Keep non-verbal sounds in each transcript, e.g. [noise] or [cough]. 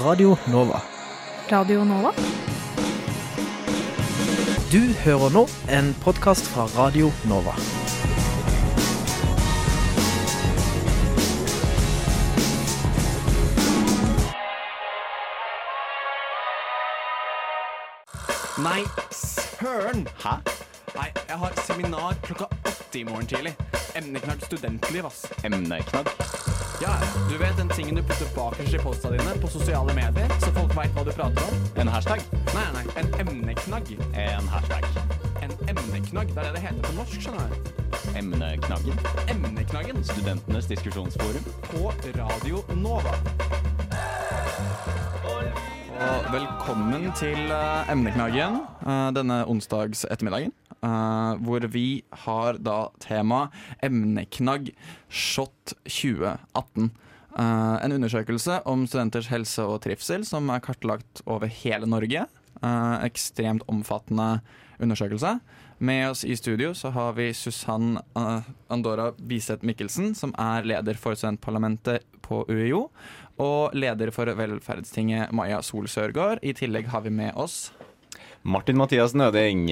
Radio Nova. Radio Nova? Du hører nå en podkast fra Radio Nova. Nei, søren! Hæ? Nei, jeg har seminar klokka åtte i morgen tidlig. Emneknagg studentliv, ass. Emneknagg? Ja, du vet den tingen du putter bakerst i posta dine på sosiale medier, så folk veit hva du prater om? En hashtag? Nei, nei, en emneknagg. En hashtag. En emneknagg, det er det det heter på norsk, skjønner du. Emneknaggen? Emneknaggen Studentenes diskusjonsforum? på Radio Nova. Og velkommen til eh, Emneknaggen eh, denne onsdags ettermiddagen. Eh, hvor vi har da tema Emneknagg Shot 2018. Uh, en undersøkelse om studenters helse og trivsel som er kartlagt over hele Norge. Uh, ekstremt omfattende undersøkelse. Med oss i studio så har vi Susann eh, Andora Biseth Mikkelsen, som er leder for studentparlamentet på UiO. Og leder for Velferdstinget, Maja Sol Sørgaard. I tillegg har vi med oss Martin Mathias Nøding.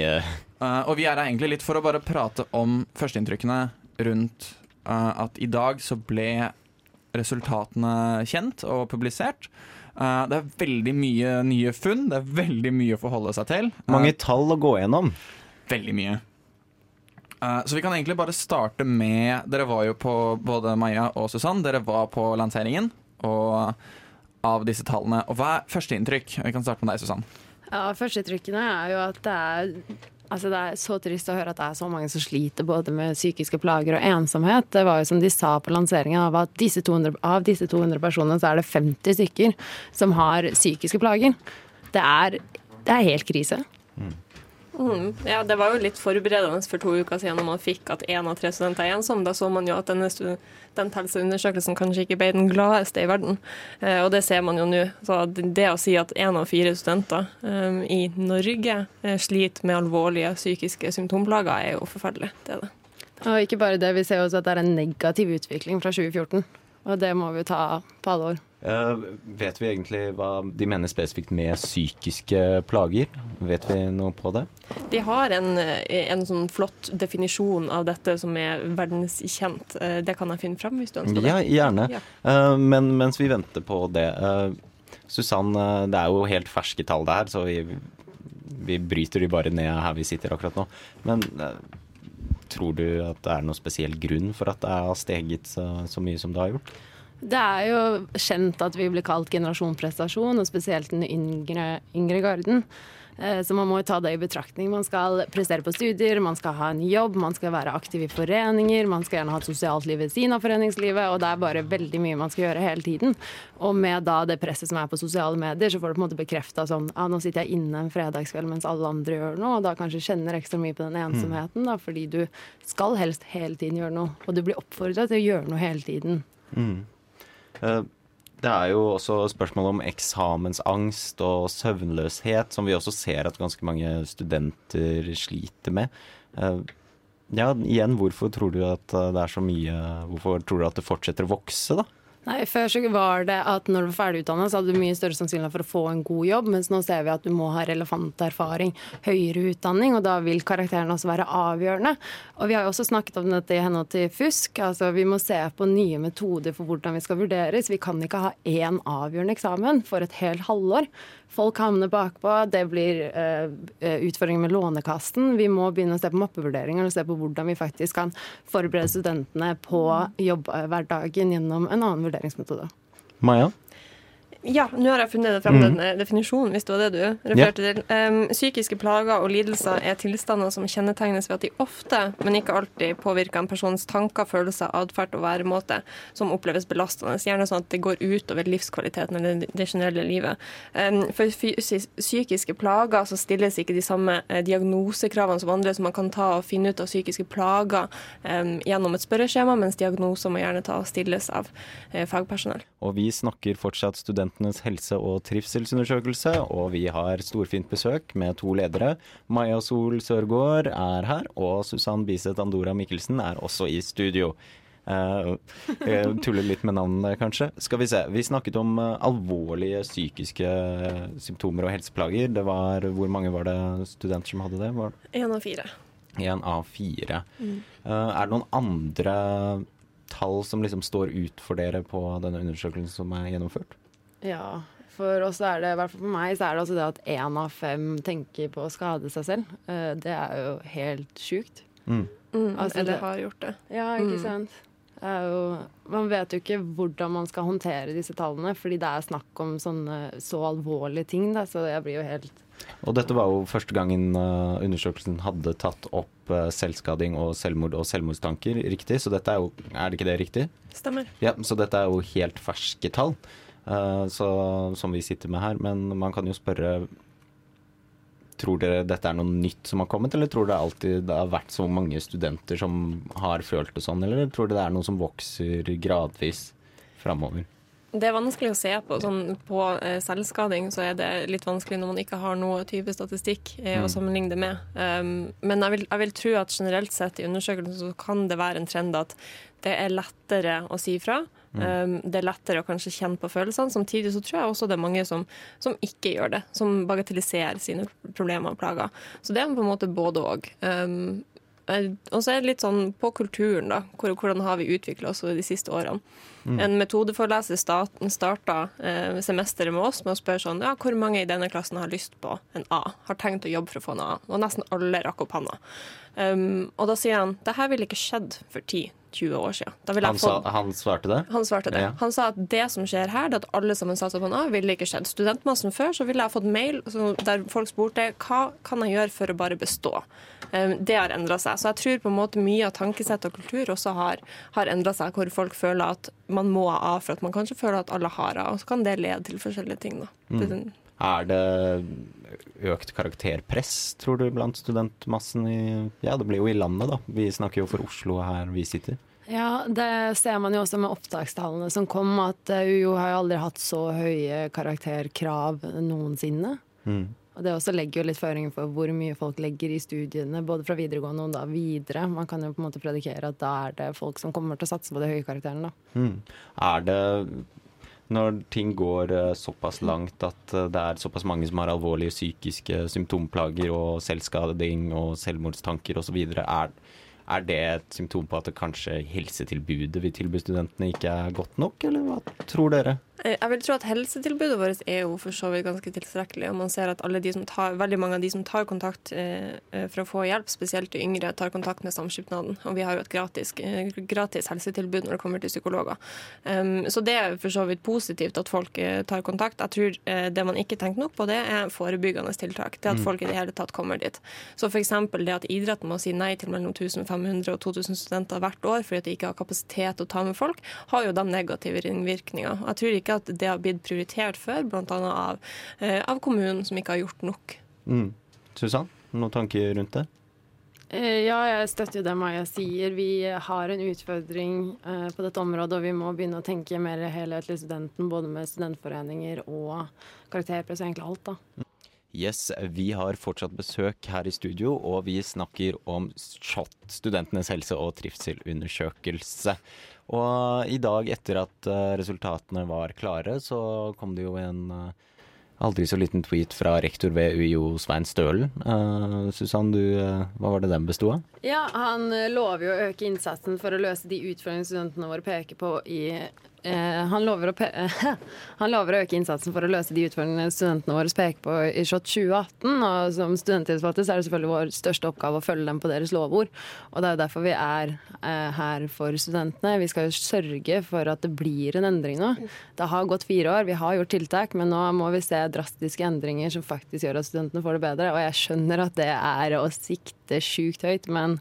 Uh, og vi er her egentlig litt for å bare prate om førsteinntrykkene rundt uh, at i dag så ble resultatene kjent og publisert. Uh, det er veldig mye nye funn, det er veldig mye å forholde seg til. Eh, Mange tall å gå gjennom. Veldig mye. Eh, så vi kan egentlig bare starte med Dere var jo på, både Maja og Susann, dere var på lanseringen og av disse tallene. Og hva er førsteinntrykk? Vi kan starte med deg, Susann. Ja, Førsteinntrykkene er jo at det er Altså Det er så trist å høre at det er så mange som sliter både med psykiske plager og ensomhet. Det var jo som de sa på lanseringen, av at disse 200, av disse 200 personene så er det 50 stykker som har psykiske plager. Det er, det er helt krise. Mm, ja, det var jo litt forberedende for to uker siden når man fikk at én av tre studenter er ensom. Da så man jo at denne studenthelseundersøkelsen kanskje ikke ble den gladeste i verden. Eh, og det ser man jo nå. Så det å si at én av fire studenter eh, i Norge eh, sliter med alvorlige psykiske symptomplager, er jo forferdelig. Det er det. Og ikke bare det, vi ser også at det er en negativ utvikling fra 2014. Og det må vi ta på alvor. Eh, vet vi egentlig hva de mener spesifikt med psykiske plager? Vet vi noe på det? De har en, eh, en sånn flott definisjon av dette som er verdenskjent. Uh, Det kan jeg finne fram hvis du ønsker det. Ja, gjerne. Ja. Uh, men mens vi venter på det Susann, det er jo helt ferske tall det her, så vi, vi bryter de bare ned her vi sitter akkurat nå. Men tror du at det er noen spesiell grunn for at det har steget så, så mye som det har gjort? Det er jo kjent at vi blir kalt generasjon prestasjon, og spesielt den yngre, yngre garden. Eh, Så man må jo ta det i betraktning. Man skal prestere på studier, man skal ha en jobb, man skal være aktiv i foreninger, man skal gjerne ha et sosialt liv ved siden av foreningslivet, og det er bare veldig mye man skal gjøre hele tiden. Og med da det presset som er på sosiale medier, så får du på en måte bekrefta sånn ja, nå sitter jeg inne en fredagskveld mens alle andre gjør noe, og da kanskje kjenner ekstra mye på den ensomheten, da, fordi du skal helst hele tiden gjøre noe, og du blir oppfordra til å gjøre noe hele tiden. Eh, Det er jo også spørsmål om eksamensangst og søvnløshet, som vi også ser at ganske mange studenter sliter med. Eh, Ja, igjen, hvorfor tror du at eh, det er så mye Hvorfor tror du at det fortsetter å vokse, da? Nei, Før så var det at når du var ferdig utdannet, så hadde du mye større sannsynlighet for å få en god jobb, mens nå ser vi at du må ha relevant erfaring, høyere utdanning, og da vil karakteren også være avgjørende. Og vi har jo også snakket om dette i henhold til fusk. altså Vi må se på nye metoder for hvordan vi skal vurderes. Vi kan ikke ha én avgjørende eksamen for et helt halvår. Folk havner bakpå, det blir uh, utfordringer med Lånekassen. Vi må begynne å se på mappevurderinger og se på hvordan vi faktisk kan forberede studentene på jobbhverdagen gjennom en annen vurderingsmetode. Maja? Ja, nå har jeg funnet frem den eh, definisjonen, hvis det var det du refererte til. Um, psykiske plager og lidelser er tilstander som kjennetegnes ved at de ofte, men ikke alltid, påvirker en persons tanker, følelser, atferd og væremåte som oppleves belastende. Gjerne sånn at det går utover livskvaliteten eller det generelle livet. Um, for psykiske plager så stilles ikke de samme eh, diagnosekravene som andre, så man kan ta og finne ut av psykiske plager um, gjennom et spørreskjema, mens diagnoser må gjerne ta og stilles av uh, fagpersonell. Og vi snakker fortsatt Studentenes helse- og trivselsundersøkelse, og vi har storfint besøk med to ledere. Maja Sol Sørgaard er her, og Susann Biseth Andora Mikkelsen er også i studio. Uh, tuller litt med navnene, kanskje. Skal vi se. Vi snakket om uh, alvorlige psykiske symptomer og helseplager. Det var, Hvor mange var det studenter som hadde det? Én av fire. En av fire. Mm. er det noen andre tall som liksom står ut for dere på denne undersøkelsen som er gjennomført? Ja, for oss er det, i hvert fall for meg, så er det altså det at én av fem tenker på å skade seg selv. Uh, det er jo helt sjukt. Mm. Mm, altså, eller har gjort det. Ja, ikke mm. sant. Jo, man vet jo ikke hvordan man skal håndtere disse tallene, fordi det er snakk om sånne så alvorlige ting. Da, så jeg blir jo helt Og dette var jo første gangen uh, undersøkelsen hadde tatt opp uh, selvskading og selvmord og selvmordstanker, riktig? Så dette er jo Er det ikke det riktig? Stemmer. Ja, Så dette er jo helt ferske tall. Uh, så, som vi sitter med her. Men man kan jo spørre Tror dere dette er noe nytt som har kommet, eller tror dere alltid det har vært så mange studenter som har følt det sånn, eller tror dere det er noe som vokser gradvis framover? Det er vanskelig å se på. Sånn, på eh, selvskading så er det litt vanskelig når man ikke har noe type statistikk eh, å mm. sammenligne det med. Um, men jeg vil, jeg vil, tro at generelt sett i undersøkelsen så kan det være en trend at det er lettere å si fra. Mm. Um, det er lettere å kanskje kjenne på følelsene. Samtidig så tror jeg også det er mange som, som ikke gjør det. Som bagatelliserer sine problemer og plager. Så det er på en måte både òg. Um, eh, og så er det litt sånn på kulturen, da. Hvordan har vi utvikla oss de siste årene. Mm. En metodeforeleser starta eh, semesteret med oss med å spørre sånn ja, hvor mange i denne klassen har lyst på en A, har tenkt å jobbe for å få en A. Og nesten alle rakk opp handa. Um, og da sier han det her ville ikke skjedd for 10-20 år siden. Han, sa, han, svarte det? Han svarte det. Ja. Han sa at det som skjer her, det at alle sammen satser på A, ville ikke skjedd. Studentmassen før så ville jeg fått mail der folk spurte hva kan jeg gjøre for å bare bestå. Um, det har endra seg. Så jeg tror på en måte mye av tankesett og kultur også har, har endra seg, hvor folk føler at man må ha A for at man kanskje føler at alle har A. Og så kan det lede til forskjellige ting. da. Mm. Er det økt karakterpress, tror du, blant studentmassen i Ja, det blir jo i landet, da. Vi snakker jo for Oslo her vi sitter. Ja, det ser man jo også med opptakstallene som kom, at UiO har jo aldri hatt så høye karakterkrav noensinne. Mm. Og Det også legger jo litt føringer for hvor mye folk legger i studiene, både fra videregående og da videre. Man kan jo på en måte predikere at da er det folk som kommer til å satse på de høye karakterene. da. Mm. Er det når ting går uh, såpass langt at uh, det er såpass mange som har alvorlige psykiske symptomplager og selvskading og selvmordstanker osv., er, er det et symptom på at kanskje helsetilbudet vi tilbyr studentene ikke er godt nok, eller hva tror dere? Jeg vil tro at helsetilbudet vårt er jo for så vidt ganske tilstrekkelig. og man ser at tar, Veldig mange av de som tar kontakt eh, eh, for å få hjelp, spesielt de yngre, tar kontakt med Samskipnaden. Og vi har jo et gratis, eh, gratis helsetilbud når det kommer til psykologer. Um, så det er for så vidt positivt at folk tar kontakt. Jeg tror det man ikke tenker nok på, det er forebyggende tiltak. Det at mm. folk i det hele tatt kommer dit. Så f.eks. det at idretten må si nei til mellom 1500 og 2000 studenter hvert år fordi de ikke har kapasitet til å ta med folk, har jo de negative ringvirkninger. Jeg tror ikke at det har blitt prioritert før, bl.a. Av, eh, av kommunen, som ikke har gjort nok. Mm. Susann, noen tanker rundt det? Eh, ja, jeg støtter det Maja sier. Vi har en utfordring eh, på dette området, og vi må begynne å tenke mer helhetlig studenten, både med studentforeninger og karakterpress og egentlig alt, da. Yes, vi har fortsatt besøk her i studio, og vi snakker om SHoT, Studentenes helse- og trivselundersøkelse. Og i dag, etter at eh, resultatene var klare, så kom det jo en eh, aldri så liten tweet fra rektor ved UiO, Svein Stølen. Uh, Susann, hva var det den besto av? Ja, Han lover jo å øke innsatsen for å løse de utfordringene studentene våre peker på i han, lover [laughs] han, lover å øke innsatsen for å løse de utfordringene studentene våre peker på i SHoT 2018. Og som studenttillitsvalgte er det selvfølgelig vår største oppgave å følge dem på deres lovord. Og det er jo derfor vi er eh, her for studentene. Vi skal jo sørge for at det blir en endring nå. Det har gått fire år, vi har gjort tiltak, men nå må vi se drastiske endringer som faktisk gjør at studentene får det bedre. Og jeg skjønner at det er å sikte sjukt høyt, men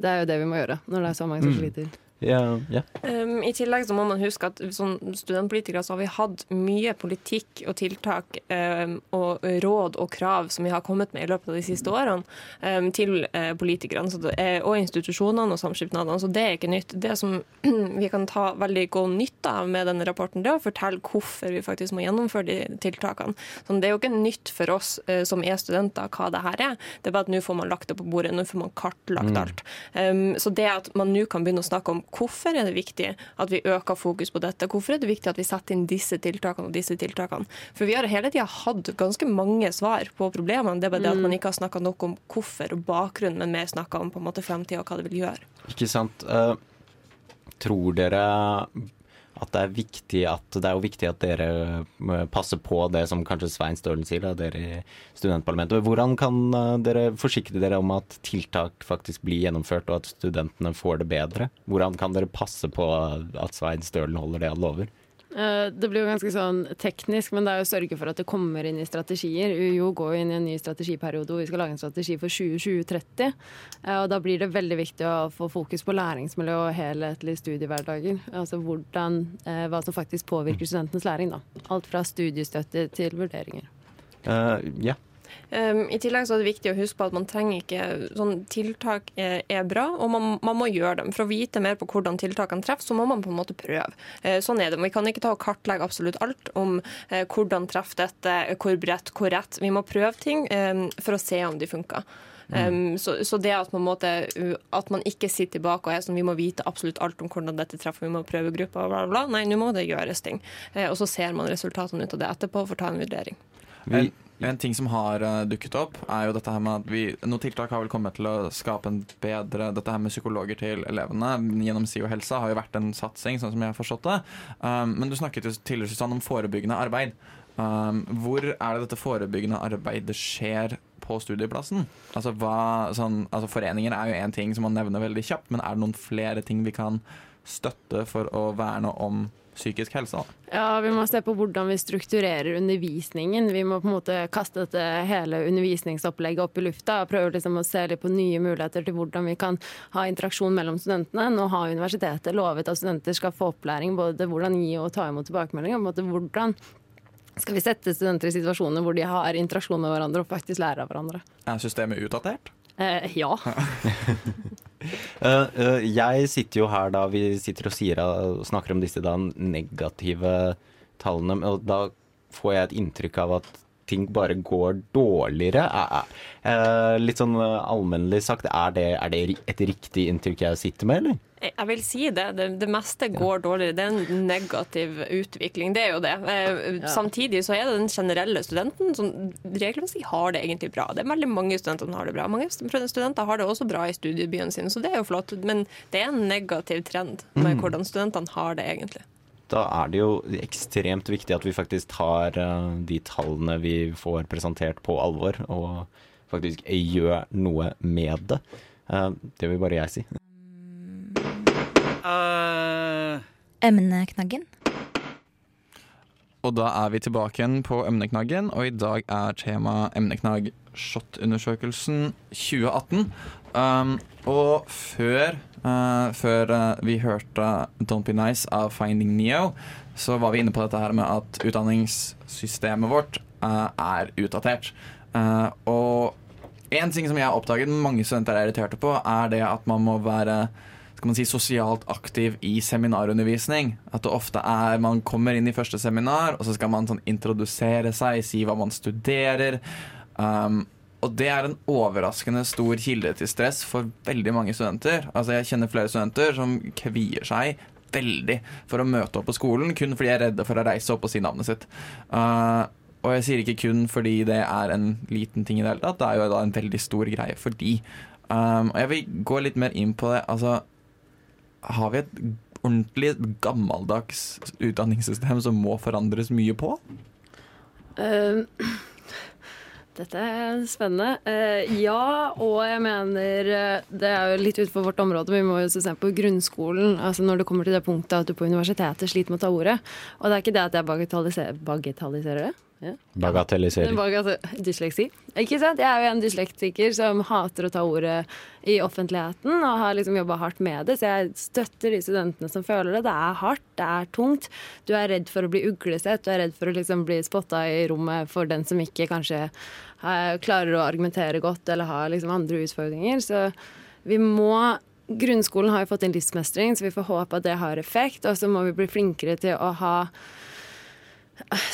det er jo det vi må gjøre når det er så mange som mm. Yeah, yeah. Um, I tillegg så må man huske at som studentpolitikere så har vi hatt mye politikk og tiltak um, og råd og krav som vi har kommet med i løpet av de siste årene um, til uh, politikerne er, og institusjonene og samskipnadene, så det er ikke nytt. Det som [clears throat] vi kan ta veldig god nytte av med denne rapporten, det er å fortelle hvorfor vi faktisk må gjennomføre de tiltakene. Så det er jo ikke nytt for oss uh, som er studenter hva det her er, det er bare at nå får man lagt det på bordet, nå får man kartlagt mm. alt. så det at man nå kan begynne å snakke om hvorfor er det viktig at vi øker fokus på dette? Hvorfor er det viktig at vi setter inn disse tiltakene og disse tiltakene? For vi har hele tida hatt ganske mange svar på problemene. Det er bare det at man ikke har snakka nok om hvorfor og bakgrunn, men mer snakka om på en måte fremtida og hva det vil gjøre. Ikke sant. Uh, tror dere at det er viktig at det er jo viktig at dere eh, passer på det som kanskje Svein Stølen sier, da, dere i studentparlamentet. Hvordan kan eh, dere forsikre dere om at tiltak faktisk blir gjennomført, og at studentene får det bedre? Hvordan kan dere passe på at Svein Stølen holder det han lover? Eh, det blir jo ganske sånn teknisk, men det er jo å sørge for at det kommer inn i strategier. UiO går jo inn i en ny strategiperiode hvor vi skal lage en strategi for 2020-30. Eh, og da blir det veldig viktig å få fokus på læringsmiljø og helhetlige studiehverdager. Altså hvordan, eh, hva som faktisk påvirker studentenes læring. da. Alt fra studiestøtte til vurderinger. Uh, ja. Um, I tillegg så er det viktig å huske på at man trenger ikke sånn Tiltak er, er bra, og man, man, må gjøre dem. For å vite mer på hvordan tiltakene treffer, så må man på en måte prøve. Uh, sånn er det. Vi kan ikke ta og kartlegge absolutt alt om uh, hvordan treffer dette, hvor bredt, hvor rett. Vi må prøve ting um, for å se om de funker. Um, så, så, det at man, måtte, at man, ikke sitter tilbake og er sånn vi må vite absolutt alt om hvordan dette treffer, vi må prøve grupper, bla, bla, bla. Nei, nå må det gjøres ting. Uh, og så ser man resultatene ut av det etterpå og får ta en vurdering. Vi, en ting som har uh, dukket opp, er jo dette her med at vi Noen tiltak har vel kommet til å skape en bedre Dette her med psykologer til elevene gjennom SIO helse har jo vært en satsing, sånn som jeg har forstått det. Um, men du snakket jo tidligere Susanne, om forebyggende arbeid. Um, hvor er det dette forebyggende arbeidet skjer på studieplassen? Altså, hva, sånn, altså Foreninger er jo én ting som man nevner veldig kjapt, men er det noen flere ting vi kan støtte for å verne om psykisk helse? Ja, Vi må se på hvordan vi strukturerer undervisningen. Vi må på en måte kaste dette hele undervisningsopplegget opp i lufta og prøve liksom å se litt på nye muligheter til hvordan vi kan ha interaksjon mellom studentene. Nå har universitetet lovet at studenter skal få opplæring både hvordan gi og ta imot tilbakemeldinger. På en måte hvordan skal vi sette studenter i situasjoner hvor de har interaksjon med hverandre og faktisk lærer av hverandre. Er systemet utdatert? Eh, ja. [laughs] uh, uh, jeg sitter jo her da vi sitter og, sier, og snakker om disse da, negative tallene, og da får jeg et inntrykk av at ting bare går dårligere. Litt sånn allmennlig sagt, er det, er det et riktig inntrykk jeg sitter med, eller? Jeg vil si det. Det, det meste går dårligere. Det er en negativ utvikling. Det er jo det. Eh, ja. Samtidig så er det den generelle studenten som regelmessig har det egentlig bra. Det er veldig mange studenter som har det bra. Mange studenter har det også bra i studiebyen sin, så det er jo flott. Men det er en negativ trend med mm. hvordan studentene har det egentlig. Da er det jo ekstremt viktig at vi faktisk tar eh, de tallene vi får presentert på alvor, og faktisk gjør noe med det. Eh, det vil bare jeg si. Uh... Emneknaggen. Og da er vi tilbake igjen på emneknaggen, og i dag er tema emneknagg SHoT-undersøkelsen 2018. Um, og før, uh, før uh, vi hørte Don't Be Nice av Finding Neo, så var vi inne på dette her med at utdanningssystemet vårt uh, er utdatert. og en ting som jeg har oppdaget mange studenter er irriterte på, er det at man må være skal man si, sosialt aktiv i seminarundervisning. At det ofte er man kommer inn i første seminar, og så skal man sånn introdusere seg, si hva man studerer. Um, og det er en overraskende stor kilde til stress for veldig mange studenter. Altså Jeg kjenner flere studenter som kvier seg veldig for å møte opp på skolen, kun fordi de er redde for å reise opp og si navnet sitt. Uh, og jeg sier ikke kun fordi det er en liten ting i det hele tatt, det er jo da en veldig stor greie for de. Um, og jeg vil gå litt mer inn på det. Altså, har vi et ordentlig gammeldags utdanningssystem som må forandres mye på? Uh, [clears throat] dette er spennende. Uh, ja, og jeg mener uh, Det er jo litt utenfor vårt område. men Vi må jo se på grunnskolen. Altså Når det kommer til det punktet at du på universitetet sliter med å ta ordet. Og det er ikke det at jeg bagatelliserer, bagatelliserer det. Ja. Bagatellisering. Dysleksi. Ikke sant? Jeg er jo en dyslektiker som hater å ta ordet i offentligheten, og har liksom jobba hardt med det, så jeg støtter de studentene som føler det. Det er hardt, det er tungt. Du er redd for å bli uglesett, du er redd for å liksom bli spotta i rommet for den som ikke kanskje klarer å argumentere godt eller har liksom andre utfordringer. Så vi må Grunnskolen har jo fått inn livsmestring, så vi får håpe at det har effekt. Og så må vi bli flinkere til å ha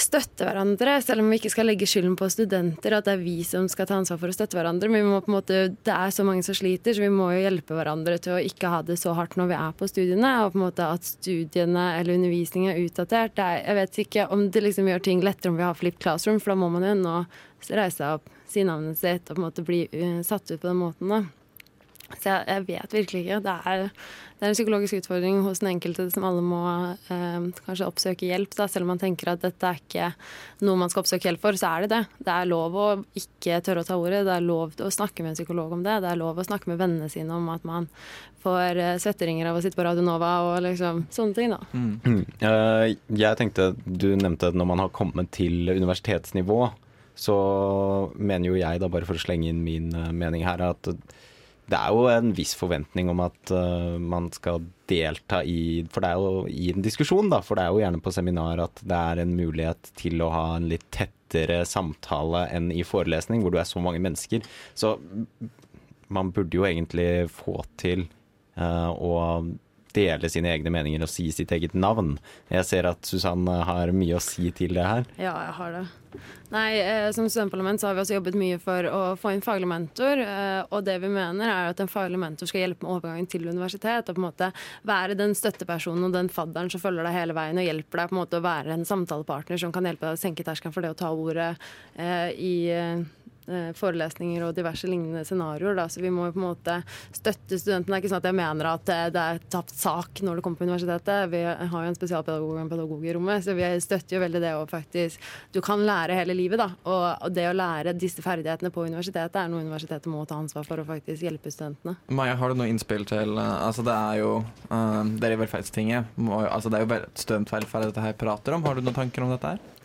støtte hverandre, selv om vi ikke skal legge skylden på studenter. At det er vi som skal ta ansvar for å støtte hverandre. Men vi må på en måte, det er så mange som sliter, så vi må jo hjelpe hverandre til å ikke ha det så hardt når vi er på studiene. Og på en måte at studiene eller undervisningen er utdatert. Er, jeg vet ikke om det liksom gjør ting lettere om vi har flipped classroom, for da må man jo nå reise seg opp, si navnet sitt og på en måte bli uh, satt ut på den måten. da. Så jeg, jeg, vet virkelig ikke. Det er, det er, en psykologisk utfordring hos den enkelte som alle må eh, kanskje oppsøke hjelp. Da. Selv om man tenker at dette er ikke noe man skal oppsøke hjelp for, så er det det. Det er lov å ikke tørre å ta ordet. Det er lov å snakke med en psykolog om det. Det er lov å snakke med vennene sine om at man får eh, svetteringer av å sitte på Radio Nova og liksom sånne ting, da. Mm. Uh, jeg tenkte, du nevnte at når man har kommet til universitetsnivå, så mener jo jeg, da bare for å slenge inn min uh, mening her, at det er jo en viss forventning om at uh, man skal delta i For det er jo i en diskusjon, da. For det er jo gjerne på seminar at det er en mulighet til å ha en litt tettere samtale enn i forelesning, hvor du er så mange mennesker. Så man burde jo egentlig få til uh, å dele sine egne meninger og si sitt eget navn. Jeg ser at Susanne har mye å si til det her. Ja, jeg har det. Nei, eh, Som studentparlament så har vi også jobbet mye for å få inn faglig mentor. Eh, og det vi mener er at en faglig mentor skal hjelpe med overgangen til universitet. Og på en måte være den støttepersonen og den fadderen som følger deg hele veien og hjelper deg på en måte å være en samtalepartner som kan hjelpe deg å senke terskelen for det å ta ordet eh, i Eh, forelesninger og diverse lignende scenarioer. Så vi må jo på en måte støtte studentene. Det er ikke sånn at jeg mener at eh, det er tapt sak når det kommer på universitetet. Vi har jo en spesialpedagog og en pedagog i rommet, så vi støtter jo veldig det å faktisk Du kan lære hele livet, da. Og det å lære disse ferdighetene på universitetet er noe universitetet må ta ansvar for å faktisk hjelpe studentene. Maja, har du noe innspill til eh, Altså det er jo uh, er i velferdstinget. Altså det er jo studentvelferd dette her prater om. Har du noen tanker om dette her?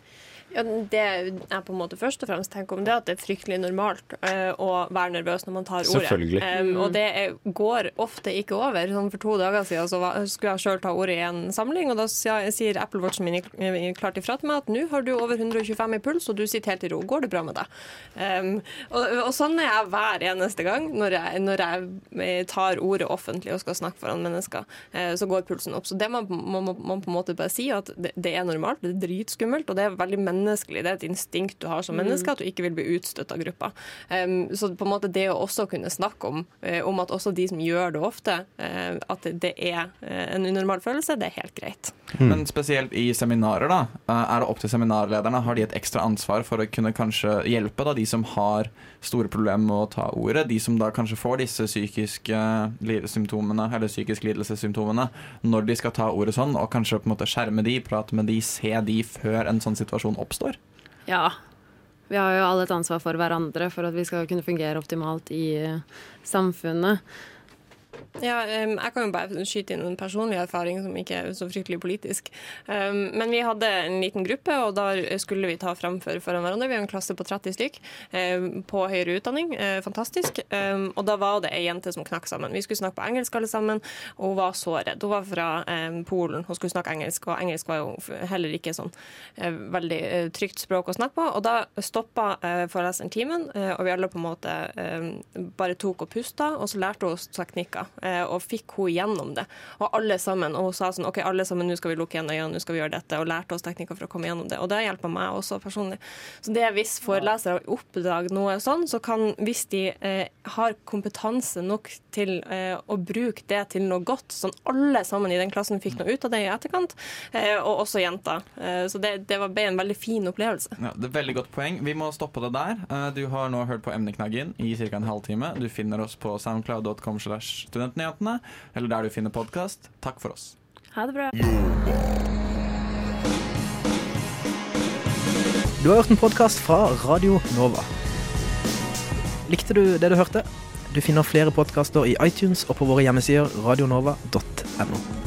Ja, det jeg på en måte først og fremst tenker om det, at det er fryktelig normalt uh, å være nervøs når man tar ordet. Selvfølgelig. Um, og det er, går ofte ikke over. Sånn for to dager siden så var, skulle jeg sjøl ta ordet i en samling, og da sier Apple Watchen min klart ifra til meg at nå har du over 125 i puls, og du sitter helt i ro. Går det bra med deg? Um, og, og, sånn er jeg hver eneste gang når jeg, når jeg, eh, tar ordet offentlig og skal snakke foran mennesker. Uh, så går pulsen opp. Så det må man på en måte bare si, at det, det er normalt, det er dritskummelt, og det er veldig menneskelig menneskelig. Det er et instinkt du har som menneske, at du ikke vil bli utstøtt av gruppa. Um, så på en måte det å også kunne snakke om, uh, om at også de som gjør det ofte, uh, at det er uh, en unormal følelse, det er helt greit. Mm. Men spesielt i seminarer, da. Er det opp til seminarlederne? Har de et ekstra ansvar for å kunne kanskje hjelpe da, de som har store problemer med å ta ordet? De som da kanskje får disse psykiske symptomene, eller psykisk lidelsessymptomene når de skal ta ordet sånn, og kanskje på en måte skjerme de, prate med de, se de før en sånn situasjon oppstår? Ja. Vi har jo alle et ansvar for hverandre for at vi skal kunne fungere optimalt i eh, samfunnet. Ja, jeg kan jo bare skyte inn en personlig erfaring som ikke er så fryktelig politisk. Men vi hadde en liten gruppe, og da skulle vi ta framfor foran hverandre. Vi har en klasse på 30 stykk på høyere utdanning. Eh, fantastisk. Og da var det ei jente som knakk sammen. Vi skulle snakke på engelsk alle sammen, og hun var så redd. Hun var fra Polen og skulle snakke engelsk, og engelsk var jo heller ikke sånn eh, veldig eh, trygt språk å snakke på. Og da stoppa foreleseren timen, og vi alle på en måte bare tok og pusta, og så lærte hun oss teknikker. Eh, og fikk hun gjennom det. Og alle sammen, og hun sa sånn OK, alle sammen, nå skal vi lukke igjen øynene, nå skal vi gjøre dette, og lærte oss teknikker for å komme gjennom det. Og det hjelper meg også personlig. Så det hvis forelesere oppdager noe sånn, så kan, hvis de eh, har kompetanse nok til eh, å bruke det til noe godt, sånn alle sammen i den klassen fikk noe ut av det i etterkant, eh, og også jenter. Eh, så det, det ble en veldig fin opplevelse. Ja, det er Veldig godt poeng. Vi må stoppe det der. Eh, du har nå hørt på Emneknaggen i ca. en halvtime. Du finner oss på soundcloud.com. slash Studentnyhetene, eller der du finner podkast. Takk for oss. Ha det bra. Du har hørt en podkast fra Radio Nova. Likte du det du hørte? Du finner flere podkaster i iTunes og på våre hjemmesider radionova.no.